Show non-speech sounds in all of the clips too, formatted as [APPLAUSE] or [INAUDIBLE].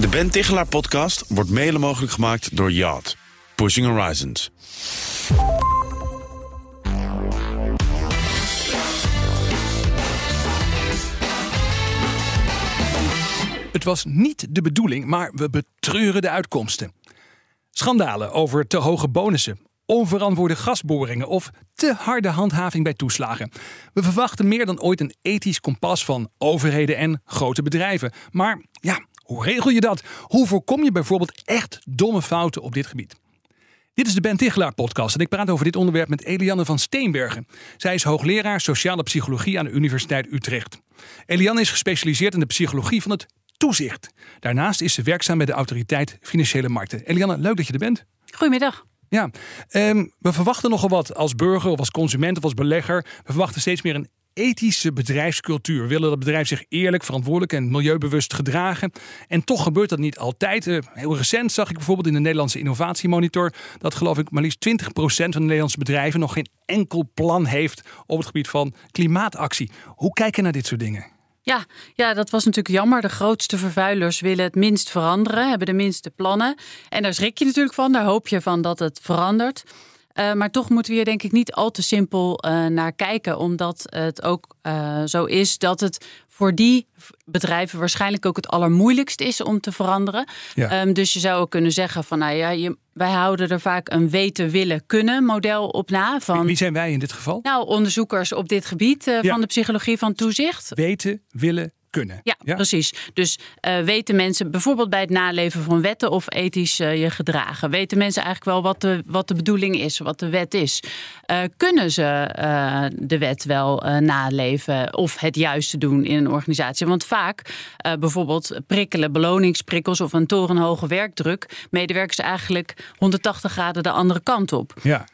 De Ben Tichelaar podcast wordt mede mogelijk gemaakt door Yacht. Pushing Horizons. Het was niet de bedoeling, maar we betreuren de uitkomsten. Schandalen over te hoge bonussen, onverantwoorde gasboringen of te harde handhaving bij toeslagen. We verwachten meer dan ooit een ethisch kompas van overheden en grote bedrijven. Maar ja, hoe regel je dat? Hoe voorkom je bijvoorbeeld echt domme fouten op dit gebied? Dit is de Ben Tichelaar podcast en ik praat over dit onderwerp met Eliane van Steenbergen. Zij is hoogleraar sociale psychologie aan de Universiteit Utrecht. Eliane is gespecialiseerd in de psychologie van het toezicht. Daarnaast is ze werkzaam bij de autoriteit Financiële Markten. Eliane, leuk dat je er bent. Goedemiddag. Ja, ehm, we verwachten nogal wat als burger of als consument of als belegger. We verwachten steeds meer een ethische bedrijfscultuur. We willen dat bedrijf zich eerlijk, verantwoordelijk en milieubewust gedragen. En toch gebeurt dat niet altijd. Uh, heel recent zag ik bijvoorbeeld in de Nederlandse Innovatiemonitor dat geloof ik maar liefst 20% van de Nederlandse bedrijven nog geen enkel plan heeft op het gebied van klimaatactie. Hoe kijken naar dit soort dingen? Ja, ja, dat was natuurlijk jammer. De grootste vervuilers willen het minst veranderen, hebben de minste plannen. En daar schrik je natuurlijk van, daar hoop je van dat het verandert. Uh, maar toch moeten we hier denk ik niet al te simpel uh, naar kijken, omdat het ook uh, zo is dat het voor die bedrijven waarschijnlijk ook het allermoeilijkst is om te veranderen. Ja. Um, dus je zou ook kunnen zeggen van nou ja, je, wij houden er vaak een weten, willen, kunnen model op na. Van, Wie zijn wij in dit geval? Nou, onderzoekers op dit gebied ja. van de psychologie van toezicht. Weten, willen, kunnen. Ja, ja? precies. Dus uh, weten mensen bijvoorbeeld bij het naleven van wetten of ethisch uh, je gedragen? Weten mensen eigenlijk wel wat de, wat de bedoeling is, wat de wet is? Uh, kunnen ze de wet wel naleven of het juiste doen in een organisatie? Want vaak bijvoorbeeld prikkelen, beloningsprikkels of een torenhoge werkdruk medewerkers eigenlijk 180 graden de andere kant op. Ja.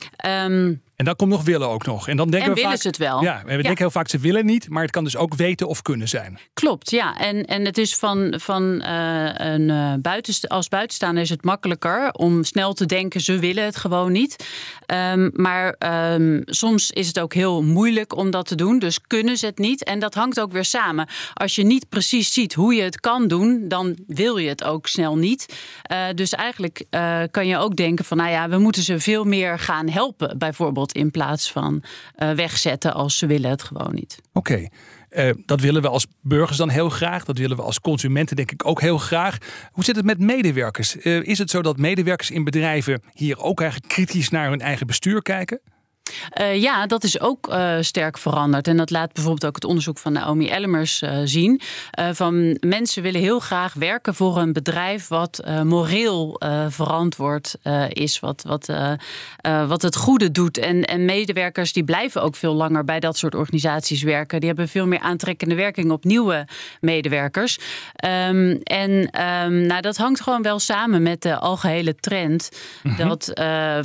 Um, en dan komt nog willen ook nog. En dan denken en we willen vaak, ze het wel. Ja, we ja. denken heel vaak ze willen niet, maar het kan dus ook weten of kunnen zijn. Klopt, ja. En, en het is van, van uh, een uh, als buitenstaander is het makkelijker om snel te denken ze willen het gewoon niet. Um, maar um, soms is het ook heel moeilijk om dat te doen. Dus kunnen ze het niet. En dat hangt ook weer samen. Als je niet precies ziet hoe je het kan doen, dan wil je het ook snel niet. Uh, dus eigenlijk kan je ook denken van nou ja, we moeten ze veel meer gaan helpen, bijvoorbeeld in plaats van uh, wegzetten als ze willen het gewoon niet. Oké. Uh, dat willen we als burgers dan heel graag. Dat willen we als consumenten denk ik ook heel graag. Hoe zit het met medewerkers? Uh, is het zo dat medewerkers in bedrijven hier ook eigenlijk kritisch naar hun eigen bestuur kijken? Uh, ja, dat is ook uh, sterk veranderd. En dat laat bijvoorbeeld ook het onderzoek van Naomi Ellemers uh, zien. van mensen willen heel graag werken voor een bedrijf wat moreel verantwoord is. Wat, wat, wat het goede doet. En, en medewerkers die blijven ook veel langer bij dat soort organisaties werken. Die hebben veel meer aantrekkende werking op nieuwe medewerkers. Um, en um, nou, dat hangt gewoon wel samen met de algehele trend. Mm -hmm. Dat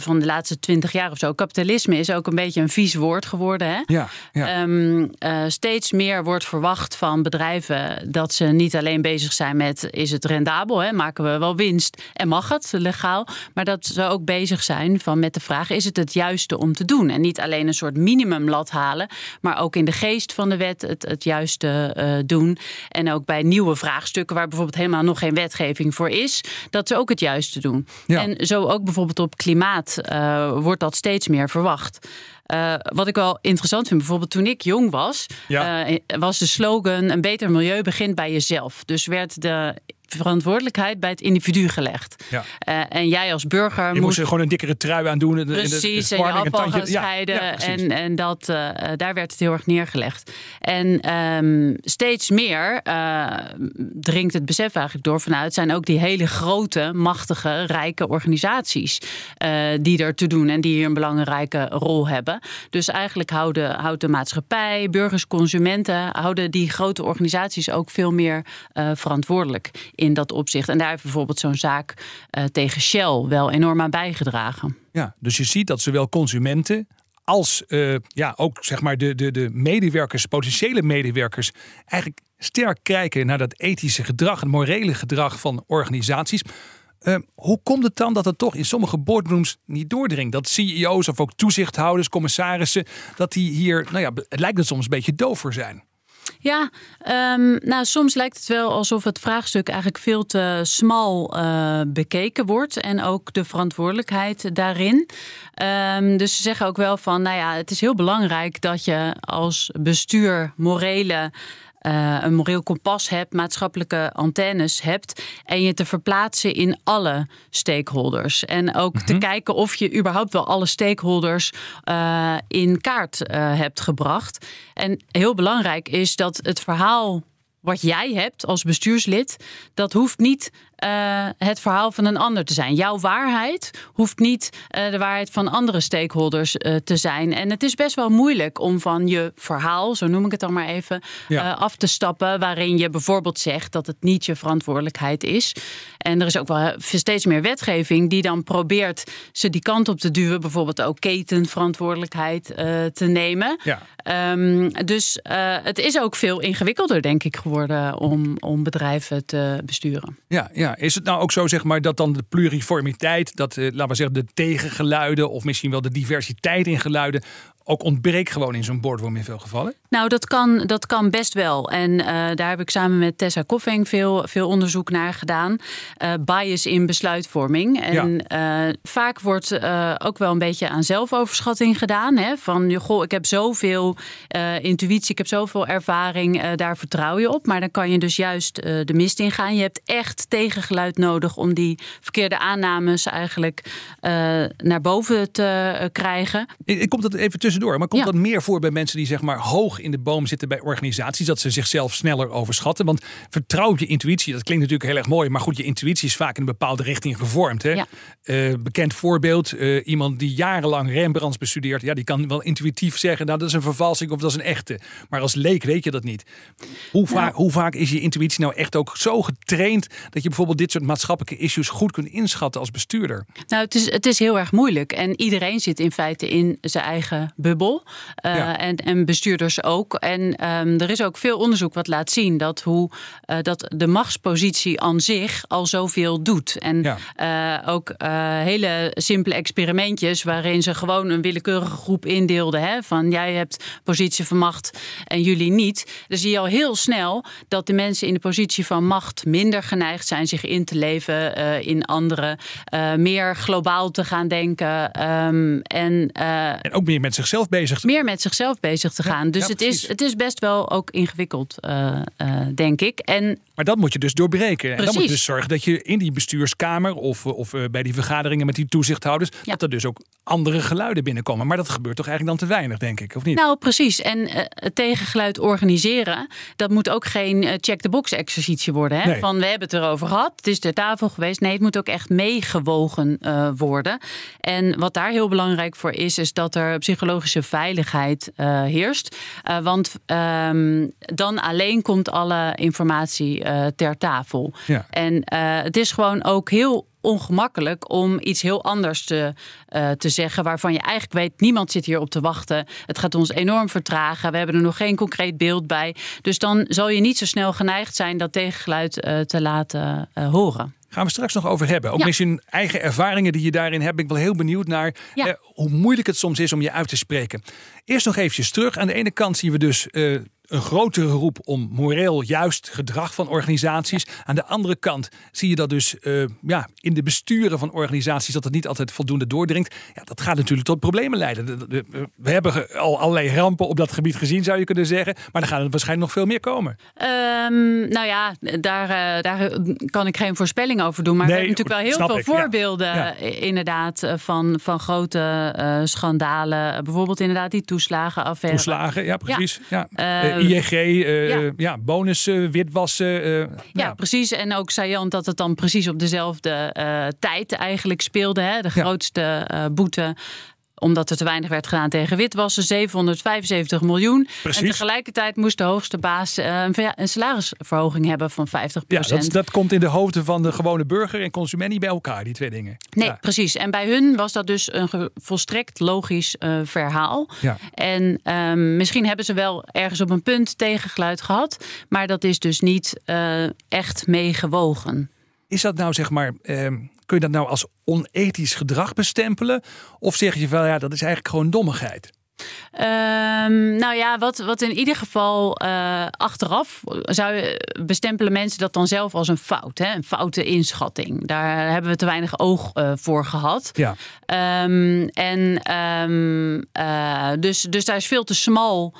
van de laatste twintig jaar of zo kapitalisme is ook een beetje een vies woord geworden. Hè? Ja, ja. Um, uh, steeds meer wordt verwacht van bedrijven dat ze niet alleen bezig zijn met is het rendabel, hè? maken we wel winst en mag het legaal, maar dat ze ook bezig zijn van met de vraag is het het juiste om te doen en niet alleen een soort minimumlat halen, maar ook in de geest van de wet het, het juiste uh, doen en ook bij nieuwe vraagstukken waar bijvoorbeeld helemaal nog geen wetgeving voor is, dat ze ook het juiste doen. Ja. En zo ook bijvoorbeeld op klimaat uh, wordt dat steeds meer verwacht. Uh, wat ik wel interessant vind, bijvoorbeeld toen ik jong was, ja. uh, was de slogan: een beter milieu begint bij jezelf. Dus werd de verantwoordelijkheid bij het individu gelegd. Ja. Uh, en jij als burger je moest, moest er gewoon een dikkere trui aan doen. Precies, de, de, en je gaan scheiden. Ja, ja, en, en dat, uh, daar werd het heel erg neergelegd. En um, steeds meer uh, dringt het besef eigenlijk door vanuit... zijn ook die hele grote, machtige, rijke organisaties... die er te doen en die hier een belangrijke rol hebben. Dus eigenlijk houden, houdt de maatschappij, burgers, consumenten... houden die grote organisaties ook veel meer verantwoordelijk in dat opzicht. En daar heeft bijvoorbeeld zo'n zaak uh, tegen Shell wel enorm aan bijgedragen. Ja, dus je ziet dat zowel consumenten als uh, ja, ook zeg maar de, de, de medewerkers, potentiële medewerkers, eigenlijk sterk kijken naar dat ethische gedrag, het morele gedrag van organisaties. Uh, hoe komt het dan dat het toch in sommige boardrooms niet doordringt? Dat CEO's of ook toezichthouders, commissarissen, dat die hier, nou ja, het lijkt het soms een beetje doof voor zijn. Ja, um, nou, soms lijkt het wel alsof het vraagstuk eigenlijk veel te smal uh, bekeken wordt. En ook de verantwoordelijkheid daarin. Um, dus ze zeggen ook wel van, nou ja, het is heel belangrijk dat je als bestuur morele uh, een moreel kompas hebt, maatschappelijke antennes hebt en je te verplaatsen in alle stakeholders. En ook te mhm. kijken of je überhaupt wel alle stakeholders uh, in kaart uh, hebt gebracht. En heel belangrijk is dat het verhaal wat jij hebt als bestuurslid, dat hoeft niet uh, het verhaal van een ander te zijn. Jouw waarheid hoeft niet uh, de waarheid van andere stakeholders uh, te zijn. En het is best wel moeilijk om van je verhaal, zo noem ik het dan maar even, ja. af te stappen. Waarin je bijvoorbeeld zegt dat het niet je verantwoordelijkheid is. En er is ook wel steeds meer wetgeving die dan probeert ze die kant op te duwen. Bijvoorbeeld ook ketenverantwoordelijkheid te nemen. Ja. Um, dus het is ook veel ingewikkelder, denk ik, geworden om, om bedrijven te besturen. Ja, ja is het nou ook zo zeg maar, dat dan de pluriformiteit, dat, uh, laten we zeggen, de tegengeluiden of misschien wel de diversiteit in geluiden ook ontbreekt gewoon in zo'n boardroom in veel gevallen? Nou, dat kan, dat kan best wel. En uh, daar heb ik samen met Tessa Koffing veel, veel onderzoek naar gedaan. Uh, bias in besluitvorming. En ja. uh, vaak wordt ook wel een beetje aan zelfoverschatting gedaan. Hè? Van, goh, ik heb zoveel intuïtie, ik heb zoveel ervaring, daar vertrouw je op. Maar dan kan je dus juist de mist in gaan. Je hebt echt tegengeluid nodig om die verkeerde aannames eigenlijk naar boven te krijgen. Ik, ik kom dat even tussen tussendoor. Maar komt ja. dat meer voor bij mensen die zeg maar hoog in de boom zitten bij organisaties? Dat ze zichzelf sneller overschatten? Want vertrouw je intuïtie, dat klinkt natuurlijk heel erg mooi. Maar goed, je intuïtie is vaak in een bepaalde richting gevormd. Hè? Ja. Uh, bekend voorbeeld, uh, iemand die jarenlang Rembrandts bestudeert. Ja, die kan wel intuïtief zeggen, nou dat is een vervalsing of dat is een echte. Maar als leek weet je dat niet. Hoe, vaak, hoe vaak is je intuïtie nou echt ook zo getraind... dat je bijvoorbeeld dit soort maatschappelijke issues goed kunt inschatten als bestuurder? Nou, het is, het is heel erg moeilijk. En iedereen zit in feite in zijn eigen bubbel. Uh, en, en bestuurders ook. En um, er is ook veel onderzoek wat laat zien dat, hoe, uh, dat de machtspositie aan zich al zoveel doet. En ja. uh, ook hele simpele experimentjes waarin ze gewoon een willekeurige groep indeelden. Hè, van jij hebt positie van macht en jullie niet. Dan zie je al heel snel dat de mensen in de positie van macht minder geneigd zijn zich in te leven in anderen. meer globaal te gaan denken. Um, en, en ook meer met zichzelf zichzelf bezig Meer met zichzelf bezig te gaan. dus het, is, het is best wel ook ingewikkeld, uh, uh, denk ik. En maar dat moet je dus doorbreken. Precies. En dan moet je dus zorgen dat je in die bestuurskamer of, of uh, bij die vergaderingen met die toezichthouders, ja. dat er dus ook andere geluiden binnenkomen. Maar dat gebeurt toch eigenlijk dan te weinig, denk ik, of niet? Nou, precies. En het tegengeluid organiseren, dat moet ook geen check-the-box exercitie worden. Hè? Nee. Van we hebben het erover gehad, het is ter tafel geweest. Nee, het moet ook echt meegewogen worden. En wat daar heel belangrijk voor is, is dat er psychologische veiligheid heerst. want um, dan alleen komt alle informatie uh, ter tafel. Ja. En het is gewoon ook heel ongemakkelijk om iets heel anders te, uh, te zeggen. Waarvan je eigenlijk weet, niemand zit hier op te wachten. Het gaat ons enorm vertragen. We hebben er nog geen concreet beeld bij. Dus dan zal je niet zo snel geneigd zijn dat tegengeluid uh, te laten uh, horen. Gaan we straks nog over hebben. Ook ja. misschien eigen ervaringen die je daarin hebt. Ben ik wel heel benieuwd naar ja. eh, hoe moeilijk het soms is om je uit te spreken. Eerst nog eventjes terug. Aan de ene kant zien we dus uh, een grotere roep om moreel juist gedrag van organisaties. Aan de andere kant zie je dat dus uh, ja, in de besturen van organisaties dat het niet altijd voldoende doordringt. Ja, dat gaat natuurlijk tot problemen leiden. We hebben al allerlei rampen op dat gebied gezien, zou je kunnen zeggen. Maar er gaan er waarschijnlijk nog veel meer komen. Um, nou ja, daar, uh, daar kan ik geen voorspelling over doen. Maar nee, we hebben natuurlijk wel heel veel ik, voorbeelden ja. Ja. inderdaad van, van grote uh, schandalen. Bijvoorbeeld inderdaad die toeslagenaffaire. Toeslagen, ja precies. Ja. Uh, ING, uh, ja. ja. bonussen, witwassen. Uh, ja, ja, precies. En ook saillant dat het dan precies op dezelfde tijd eigenlijk speelde. Hè? De grootste boete omdat er te weinig werd gedaan tegen witwassen, 775 miljoen. Precies. En tegelijkertijd moest de hoogste baas uh, een salarisverhoging hebben van 50 Ja, dat, dat, komt in de hoofden van de gewone burger en consument niet bij elkaar, die twee dingen. Nee, ja. precies. En bij hun was dat dus een volstrekt logisch uh, verhaal. Ja. En um, misschien hebben ze wel ergens op een punt tegengeluid gehad, maar dat is dus niet uh, echt meegewogen. Is dat nou zeg maar, eh, kun je dat nou als onethisch gedrag bestempelen? Of zeg je wel, ja, dat is eigenlijk gewoon dommigheid? Um, nou ja, wat, wat in ieder geval uh, achteraf zou je bestempelen mensen dat dan zelf als een fout, hè? een foute inschatting. Daar hebben we te weinig oog uh, voor gehad. Ja. Um, en um, uh, dus, dus daar is veel te smal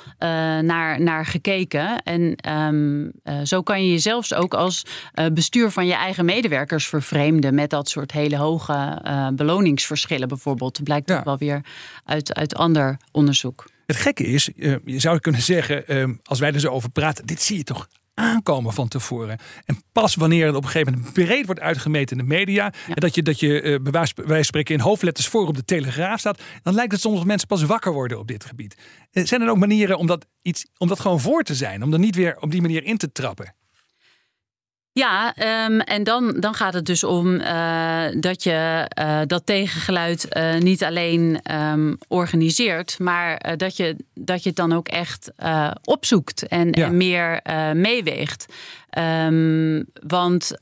naar, naar gekeken. En zo kan je je zelfs ook als bestuur van je eigen medewerkers vervreemden met dat soort hele hoge beloningsverschillen bijvoorbeeld. Dat blijkt ja. ook wel weer uit, uit ander onderzoek. Het gekke is, uh, je zou kunnen zeggen, uh, als wij er zo over praten, dit zie je toch aankomen van tevoren. En pas wanneer het op een gegeven moment breed wordt uitgemeten in de media. En dat je, dat je uh, bij wijze van spreken in hoofdletters voor op de telegraaf staat. Dan lijkt het soms mensen pas wakker worden op dit gebied. zijn er ook manieren om dat, iets, om dat gewoon voor te zijn? Om er niet weer op die manier in te trappen? Ja, um, en dan, dan gaat het dus om uh, dat je uh, dat tegengeluid uh, niet alleen um, organiseert, maar dat, je, dat je het dan ook echt opzoekt en, ja. en meer meeweegt. Um, want,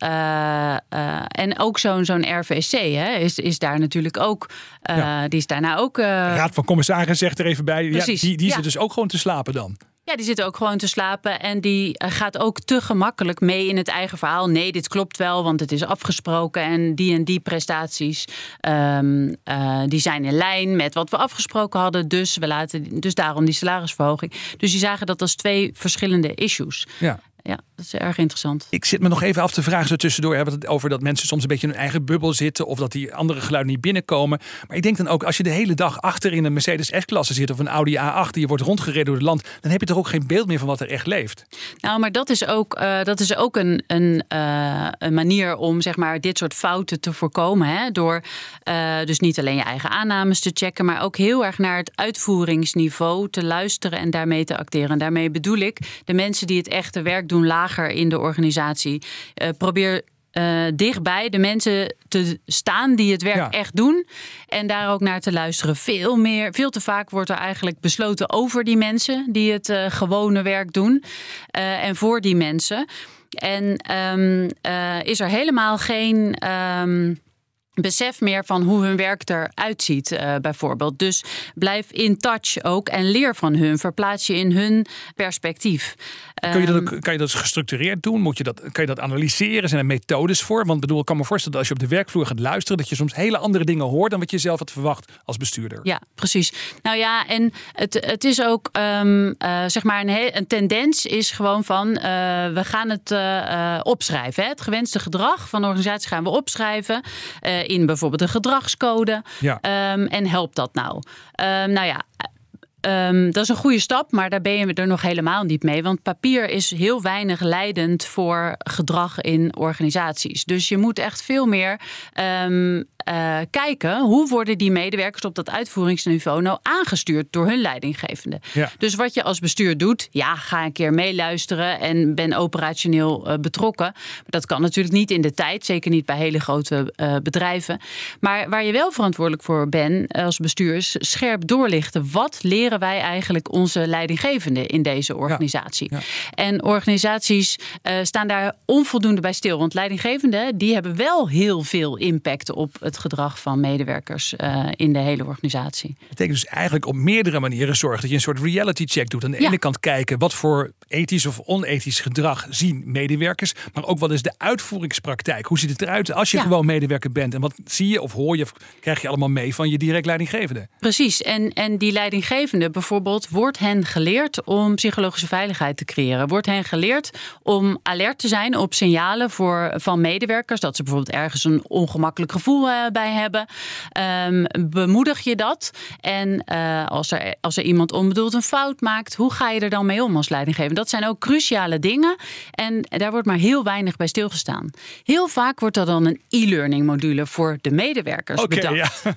en ook zo'n zo'n RVC hè, is, is daar natuurlijk ook, ja. die is daarna ook... De Raad van Commissarissen zegt er even bij, Precies, ja, die, die zit dus ook gewoon te slapen dan. Ja, die zit ook gewoon te slapen en die eh, gaat ook te gemakkelijk mee in het eigen verhaal. Nee, dit klopt wel, want het is afgesproken en die en die prestaties um, uh, die zijn in lijn met wat we afgesproken hadden. Dus we laten dus daarom die salarisverhoging. Dus die zagen dat als twee verschillende issues. Ja ja, dat is erg interessant. Ik zit me nog even af te vragen zo tussendoor. Hebben het over dat mensen soms een beetje in hun eigen bubbel zitten. Of dat die andere geluiden niet binnenkomen. Maar ik denk dan ook, als je de hele dag achter in een Mercedes S-klasse zit. Of een Audi A8 die je wordt rondgereden door het land. Dan heb je toch ook geen beeld meer van wat er echt leeft. Nou, maar dat is ook, uh, dat is ook een, een, uh, een, manier om zeg maar, dit soort fouten te voorkomen. Hè? Door uh, dus niet alleen je eigen aannames te checken. Maar ook heel erg naar het uitvoeringsniveau te luisteren en daarmee te acteren. En daarmee bedoel ik de mensen die het echte werk doen lager in de organisatie. Uh, probeer uh, dichtbij de mensen te staan die het werk ja. echt doen. En daar ook naar te luisteren. Veel meer, veel te vaak wordt er eigenlijk besloten over die mensen die het uh, gewone werk doen. Uh, en voor die mensen. En um, is er helemaal geen. Um, besef meer van hoe hun werk eruit ziet, uh, bijvoorbeeld. Dus blijf in touch ook en leer van hun. Verplaats je in hun perspectief. Kun je dat ook, kan je dat gestructureerd doen? Moet je dat, kan je dat analyseren? Zijn er methodes voor? Want bedoel, ik kan me voorstellen dat als je op de werkvloer gaat luisteren, dat je soms hele andere dingen hoort dan wat je zelf had verwacht als bestuurder. Ja, precies. Nou ja, en het, het is ook um, uh, zeg maar een, een, tendens is gewoon van uh, we gaan het opschrijven. Hè? Het gewenste gedrag van de organisatie gaan we opschrijven in bijvoorbeeld een gedragscode. Ja. Um, en helpt dat nou? Um, nou ja. Um, dat is een goede stap, maar daar ben je er nog helemaal niet mee. Want papier is heel weinig leidend voor gedrag in organisaties. Dus je moet echt veel meer um, uh, kijken hoe worden die medewerkers op dat uitvoeringsniveau nou aangestuurd door hun leidinggevende. Ja. Dus wat je als bestuur doet, ja, ga een keer meeluisteren en ben operationeel uh, betrokken. Dat kan natuurlijk niet in de tijd, zeker niet bij hele grote uh, bedrijven. Maar waar je wel verantwoordelijk voor bent als bestuur is scherp doorlichten. Wat leren wij eigenlijk onze leidinggevenden in deze organisatie? Ja. Ja. En organisaties staan daar onvoldoende bij stil. Want leidinggevenden die hebben wel heel veel impact op het gedrag van medewerkers uh, in de hele organisatie. Dat betekent dus eigenlijk op meerdere manieren zorgen dat je een soort reality check doet. Aan de ja. ene kant kijken wat voor ethisch of onethisch gedrag zien medewerkers, maar ook wat is de uitvoeringspraktijk? Hoe ziet het eruit als je ja. gewoon medewerker bent? En wat zie je of hoor je of krijg je allemaal mee van je direct leidinggevende? Precies. En, en die leidinggevende bijvoorbeeld wordt hen geleerd om psychologische veiligheid te creëren. Wordt hen geleerd om alert te zijn op signalen voor, van medewerkers. Dat ze bijvoorbeeld ergens een ongemakkelijk gevoel uh, bij hebben. Um, bemoedig je dat? En uh, als, er, als er iemand onbedoeld een fout maakt, hoe ga je er dan mee om als leidinggever? Dat zijn ook cruciale dingen. En daar wordt maar heel weinig bij stilgestaan. Heel vaak wordt er dan een e-learning module voor de medewerkers okay, bedacht. Ja.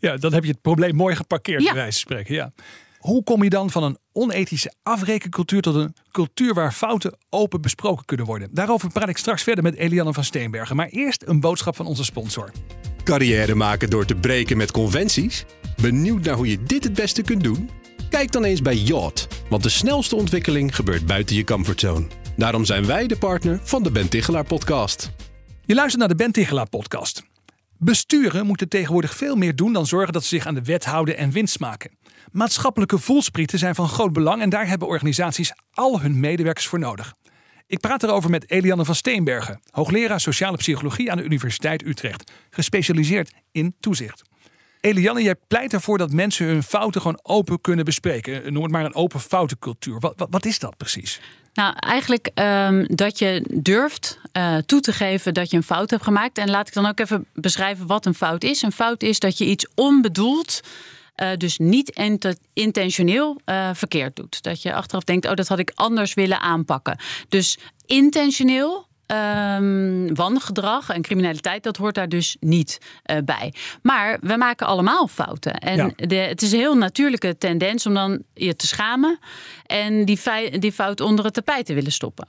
[LAUGHS] ja, dan heb je het probleem mooi geparkeerd, ja. bij wijze van spreken. Ja. Hoe kom je dan van een onethische afrekencultuur tot een cultuur waar fouten open besproken kunnen worden? Daarover praat ik straks verder met Eliane van Steenbergen. Maar eerst een boodschap van onze sponsor. Carrière maken door te breken met conventies? Benieuwd naar hoe je dit het beste kunt doen? Kijk dan eens bij Yacht, want de snelste ontwikkeling gebeurt buiten je comfortzone. Daarom zijn wij de partner van de Ben Tichelaar podcast. Je luistert naar de Ben Tichelaar podcast. Besturen moeten tegenwoordig veel meer doen dan zorgen dat ze zich aan de wet houden en winst maken. Maatschappelijke voelsprieten zijn van groot belang en daar hebben organisaties al hun medewerkers voor nodig. Ik praat erover met Eliane van Steenbergen, hoogleraar sociale psychologie aan de Universiteit Utrecht, gespecialiseerd in toezicht. Eliane, jij pleit ervoor dat mensen hun fouten gewoon open kunnen bespreken. Noem het maar een open foutencultuur. Wat, wat, is dat precies? Nou, eigenlijk um, dat je durft uh, toe te geven dat je een fout hebt gemaakt. En laat ik dan ook even beschrijven wat een fout is. Een fout is dat je iets onbedoeld. Uh, dus niet intentioneel uh, verkeerd doet. Dat je achteraf denkt, oh, dat had ik anders willen aanpakken. Dus intentioneel Um, wangedrag en criminaliteit, dat hoort daar dus niet uh, bij. Maar we maken allemaal fouten. En ja. de, het is een heel natuurlijke tendens om dan je te schamen en die, die fout onder het tapijt te willen stoppen.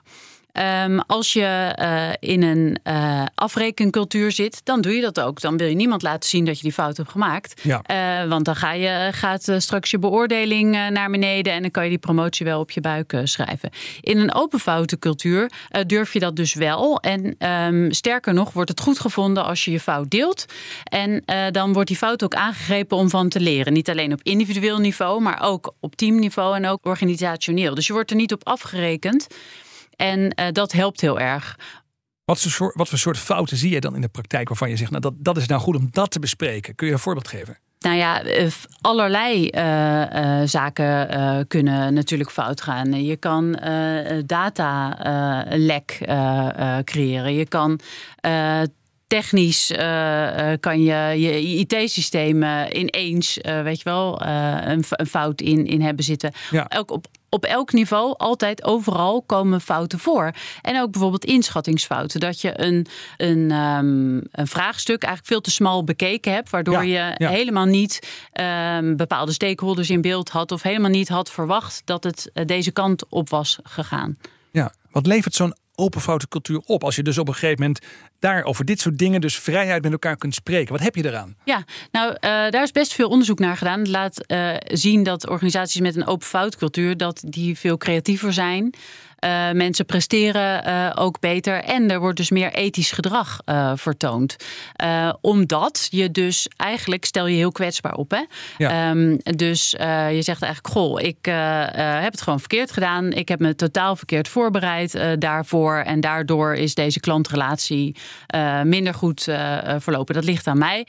Um, als je uh, in een uh, afrekencultuur zit, dan doe je dat ook. Dan wil je niemand laten zien dat je die fout hebt gemaakt. Ja. Uh, want dan ga je, gaat straks je beoordeling naar beneden en dan kan je die promotie wel op je buik schrijven. In een open foutencultuur durf je dat dus wel. En um, sterker nog, wordt het goed gevonden als je je fout deelt. En dan wordt die fout ook aangegrepen om van te leren. Niet alleen op individueel niveau, maar ook op teamniveau en ook organisationeel. Dus je wordt er niet op afgerekend. En uh, dat helpt heel erg. Wat voor, soort, wat voor soort fouten zie je dan in de praktijk waarvan je zegt, nou dat, dat is nou goed om dat te bespreken? Kun je een voorbeeld geven? Nou ja, allerlei uh, uh, zaken uh, kunnen natuurlijk fout gaan. Je kan datalek creëren. Je kan technisch kan je je IT-systemen ineens, weet je wel, een, een, fout in, in hebben zitten. Ja. Ook op op elk niveau, altijd overal komen fouten voor. En ook bijvoorbeeld inschattingsfouten. Dat je een, een, um, een vraagstuk eigenlijk veel te smal bekeken hebt. Waardoor ja, je ja. helemaal niet um, bepaalde stakeholders in beeld had. Of helemaal niet had verwacht dat het uh, deze kant op was gegaan. Ja, wat levert zo'n open foutencultuur op? Als je dus op een gegeven moment daar over dit soort dingen dus vrijheid met elkaar kunt spreken. Wat heb je eraan? Ja, nou uh, daar is best veel onderzoek naar gedaan. Het laat uh, zien dat organisaties met een open foutcultuur dat die veel creatiever zijn. Uh, mensen presteren uh, ook beter en er wordt dus meer ethisch gedrag uh, vertoond. omdat je dus eigenlijk stel je heel kwetsbaar op. Hè? Ja. Um, dus je zegt eigenlijk: Goh, ik heb het gewoon verkeerd gedaan. Ik heb me totaal verkeerd voorbereid daarvoor. En daardoor is deze klantrelatie minder goed verlopen. Dat ligt aan mij.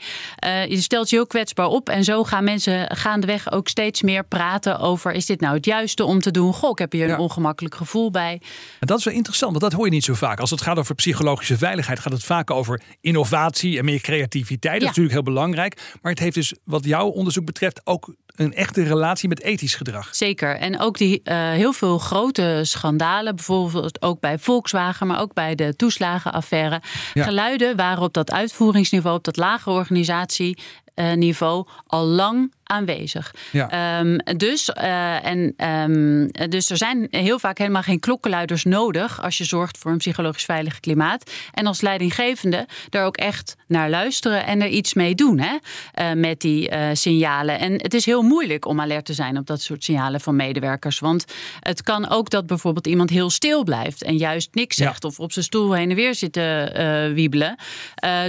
je stelt je heel kwetsbaar op. En zo gaan mensen gaandeweg ook steeds meer praten over: is dit nou het juiste om te doen? Goh, ik heb hier Ja. een ongemakkelijk gevoel bij. En dat is wel interessant, want dat hoor je niet zo vaak. Als het gaat over psychologische veiligheid, gaat het vaak over innovatie en meer creativiteit. Dat Ja. is natuurlijk heel belangrijk. Maar het heeft dus, wat jouw onderzoek betreft, ook een echte relatie met ethisch gedrag. Zeker. En ook die uh, heel veel grote schandalen, bijvoorbeeld ook bij Volkswagen, maar ook bij de toeslagenaffaire. Ja. Geluiden waren op dat uitvoeringsniveau, op dat lage organisatie. Uh, niveau al lang aanwezig. Ja. Um, dus, uh, en, um, dus er zijn heel vaak helemaal geen klokkenluiders nodig als je zorgt voor een psychologisch veilig klimaat. En als leidinggevende er ook echt naar luisteren en er iets mee doen hè, uh, met die signalen. En het is heel moeilijk om alert te zijn op dat soort signalen van medewerkers. Want het kan ook dat bijvoorbeeld iemand heel stil blijft en juist niks zegt Ja. of op zijn stoel heen en weer zit te wiebelen.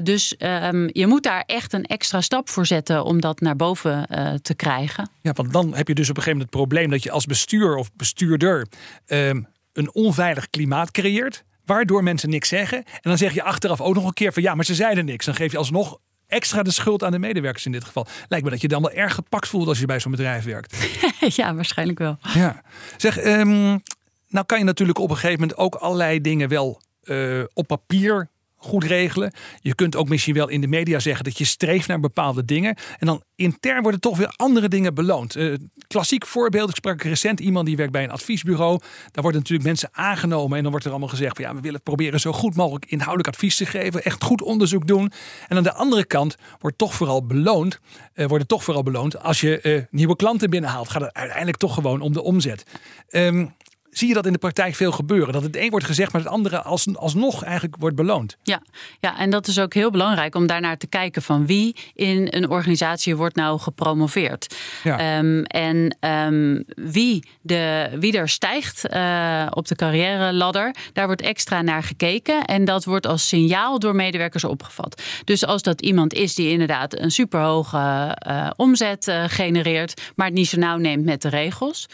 dus um, je moet daar echt een extra stap voor zetten om dat naar boven te krijgen. Ja, want dan heb je dus op een gegeven moment het probleem dat je als bestuur of bestuurder um, een onveilig klimaat creëert. Waardoor mensen niks zeggen. En dan zeg je achteraf ook nog een keer van ja, maar ze zeiden niks. Dan geef je alsnog extra de schuld aan de medewerkers in dit geval. Lijkt me dat je dan wel erg gepakt voelt als je bij zo'n bedrijf werkt. [LAUGHS] ja, waarschijnlijk wel. Ja. Zeg, um, nou kan je natuurlijk op een gegeven moment ook allerlei dingen wel uh, op papier goed regelen. Je kunt ook misschien wel in de media zeggen dat je streeft naar bepaalde dingen. En dan intern worden toch weer andere dingen beloond. Uh, klassiek voorbeeld, ik sprak recent iemand die werkt bij een adviesbureau. Daar worden natuurlijk mensen aangenomen en dan wordt er allemaal gezegd van ja, we willen proberen zo goed mogelijk inhoudelijk advies te geven, echt goed onderzoek doen. En aan de andere kant wordt toch vooral beloond, uh, worden toch vooral beloond als je uh, nieuwe klanten binnenhaalt. Gaat het uiteindelijk toch gewoon om de omzet. Um, zie je dat in de praktijk veel gebeuren. Dat het een wordt gezegd, maar het andere als, alsnog eigenlijk wordt beloond. Ja, ja, en dat is ook heel belangrijk om daarnaar te kijken van wie in een organisatie wordt nou gepromoveerd. Ja. Ehm, en ehm, wie, de, wie er stijgt uh, op de carrière ladder, daar wordt extra naar gekeken. En dat wordt als signaal door medewerkers opgevat. Dus als dat iemand is die inderdaad een superhoge uh, omzet uh, genereert, maar het niet zo nauw neemt met de regels.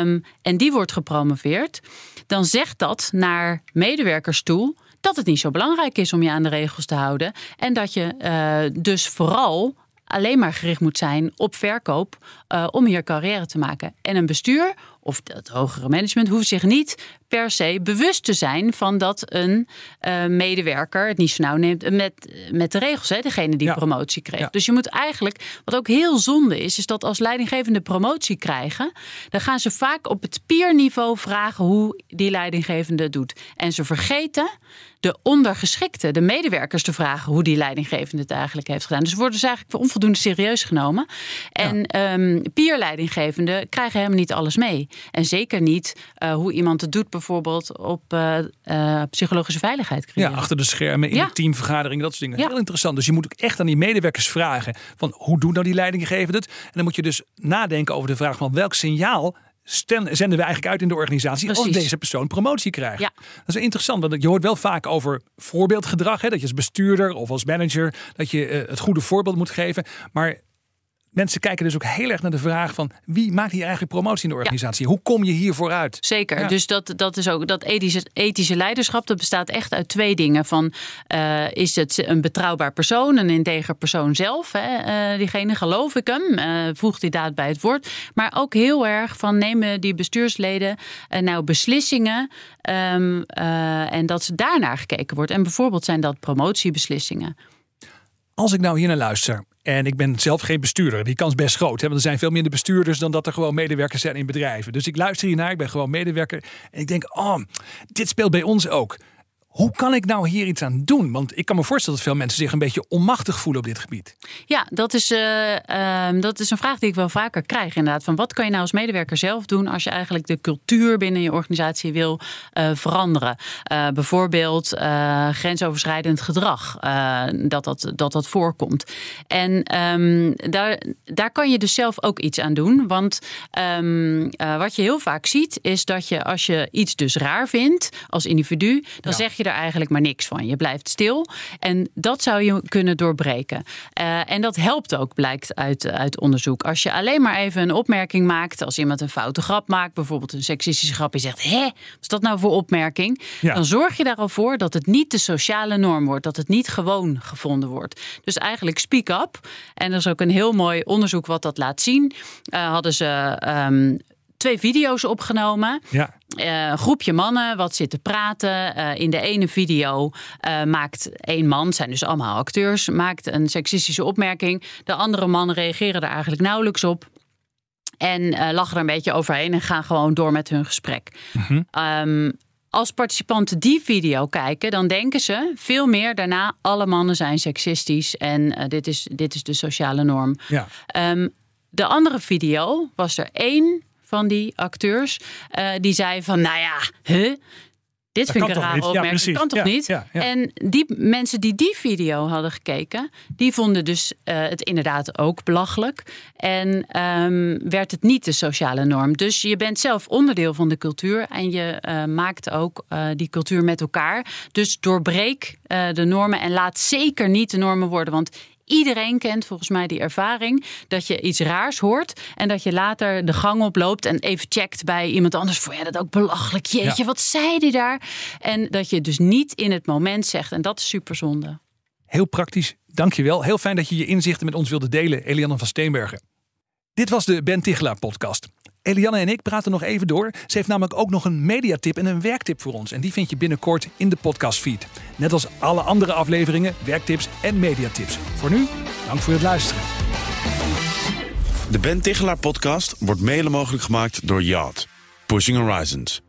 Um, en die wordt gepromoveerd, dan zegt dat naar medewerkers toe dat het niet zo belangrijk is om je aan de regels te houden. En dat je uh, dus vooral alleen maar gericht moet zijn op verkoop uh, om hier carrière te maken. En een bestuur of het hogere management hoeft zich niet per se bewust te zijn van dat een uh, medewerker het niet zo nauw neemt met, met de regels, hè, degene die Ja. promotie kreeg. Ja. Dus je moet eigenlijk, wat ook heel zonde is, is dat als leidinggevende promotie krijgen, dan gaan ze vaak op het peerniveau vragen hoe die leidinggevende het doet. En ze vergeten de ondergeschikte, de medewerkers te vragen hoe die leidinggevende het eigenlijk heeft gedaan. Dus worden ze eigenlijk onvoldoende serieus genomen. En ehm peerleidinggevenden krijgen helemaal niet alles mee. En zeker niet eh, hoe iemand het doet, bijvoorbeeld op eh, eh, psychologische veiligheid Ja, creëren. achter de schermen, in Ja. de teamvergadering, dat soort dingen. Ja. Heel interessant. Dus je moet ook echt aan die medewerkers vragen van hoe doen nou die leidinggevenden het? En dan moet je dus nadenken over de vraag van welk signaal zenden we eigenlijk uit in de organisatie als deze persoon promotie krijgt. Ja. Dat is interessant, want je hoort wel vaak over voorbeeldgedrag. Hè, dat je als bestuurder of als manager dat je het goede voorbeeld moet geven. Maar mensen kijken dus ook heel erg naar de vraag van wie maakt hier eigenlijk promotie in de organisatie? Hoe kom je hier vooruit? Zeker. Ja. Dus dat, dat is ook dat ethische, ethische leiderschap. Dat bestaat echt uit twee dingen. Van eh, is het een betrouwbaar persoon, een integer persoon zelf? Hè? Eh, diegene geloof ik hem, eh, voegt die daad bij het woord. Maar ook heel erg van nemen die bestuursleden nou beslissingen ehm, eh, en dat ze daarnaar gekeken wordt. En bijvoorbeeld zijn dat promotiebeslissingen. Als ik nou hier naar luister en ik ben zelf geen bestuurder, die kans best groot. Hè, want er zijn veel minder bestuurders dan dat er gewoon medewerkers zijn in bedrijven. Dus ik luister hiernaar, ik ben gewoon medewerker en ik denk, oh, dit speelt bij ons ook. Hoe kan ik nou hier iets aan doen? Want ik kan me voorstellen dat veel mensen zich een beetje onmachtig voelen op dit gebied. Ja, dat is, eh, ehm, dat is een vraag die ik wel vaker krijg. Inderdaad, van wat kan je nou als medewerker zelf doen als je eigenlijk de cultuur binnen je organisatie wil eh, veranderen? Eh, bijvoorbeeld grensoverschrijdend gedrag, dat, dat, dat dat voorkomt. En ehm, daar, daar kan je dus zelf ook iets aan doen. Want ehm, eh, wat je heel vaak ziet, is dat je als je iets dus raar vindt als individu, dan Ja. zeg je er eigenlijk maar niks van. Je blijft stil. En dat zou je kunnen doorbreken. Eh, en dat helpt ook, blijkt uit, uit onderzoek. Als je alleen maar even een opmerking maakt, als iemand een foute grap maakt, bijvoorbeeld een seksistische grap, je zegt: Hé, wat is dat nou voor opmerking? Ja. Dan zorg je daar al voor dat het niet de sociale norm wordt, dat het niet gewoon gevonden wordt. Dus eigenlijk speak up. En er is ook een heel mooi onderzoek wat dat laat zien. Eh, hadden ze. ehm, Twee video's opgenomen. Ja, Eh, een groepje mannen wat zit te praten. Eh, in de ene video eh, maakt één man, zijn dus allemaal acteurs, maakt een seksistische opmerking. De andere mannen reageren er eigenlijk nauwelijks op. En lachen er een beetje overheen en gaan gewoon door met hun gesprek. Ehm, als participanten die video kijken, dan denken ze veel meer daarna: alle mannen zijn seksistisch en dit, is, dit is de sociale norm. ja. Ehm, de andere video was er één van die acteurs eh, die zei van, nou ja, huh? Dit vind ik een? Ja, opmerking. precies. kan toch Ja, niet? ja, ja. En die mensen die die video hadden gekeken, die vonden dus eh, het inderdaad ook belachelijk. En ehm, werd het niet de sociale norm. Dus je bent zelf onderdeel van de cultuur en je eh, maakt ook die cultuur met elkaar. Dus doorbreek de normen en laat zeker niet de normen worden. Want Iedereen kent volgens mij die ervaring dat je iets raars hoort en dat je later de gang oploopt en even checkt bij iemand anders. Vond jij dat ook belachelijk? Jeetje, Ja. wat zei die daar? En dat je dus niet in het moment zegt. En dat is super zonde. Heel praktisch, dankjewel. Heel fijn dat je je inzichten met ons wilde delen, Elianne van Steenbergen. Dit was de Ben Tichelaar podcast. Elianne en ik praten nog even door. Ze heeft namelijk ook nog een mediatip en een werktip voor ons. En die vind je binnenkort in de podcastfeed. Net als alle andere afleveringen, werktips en mediatips. Voor nu, dank voor het luisteren. De Ben Tichelaar podcast wordt mede mogelijk gemaakt door Yacht. Pushing Horizons.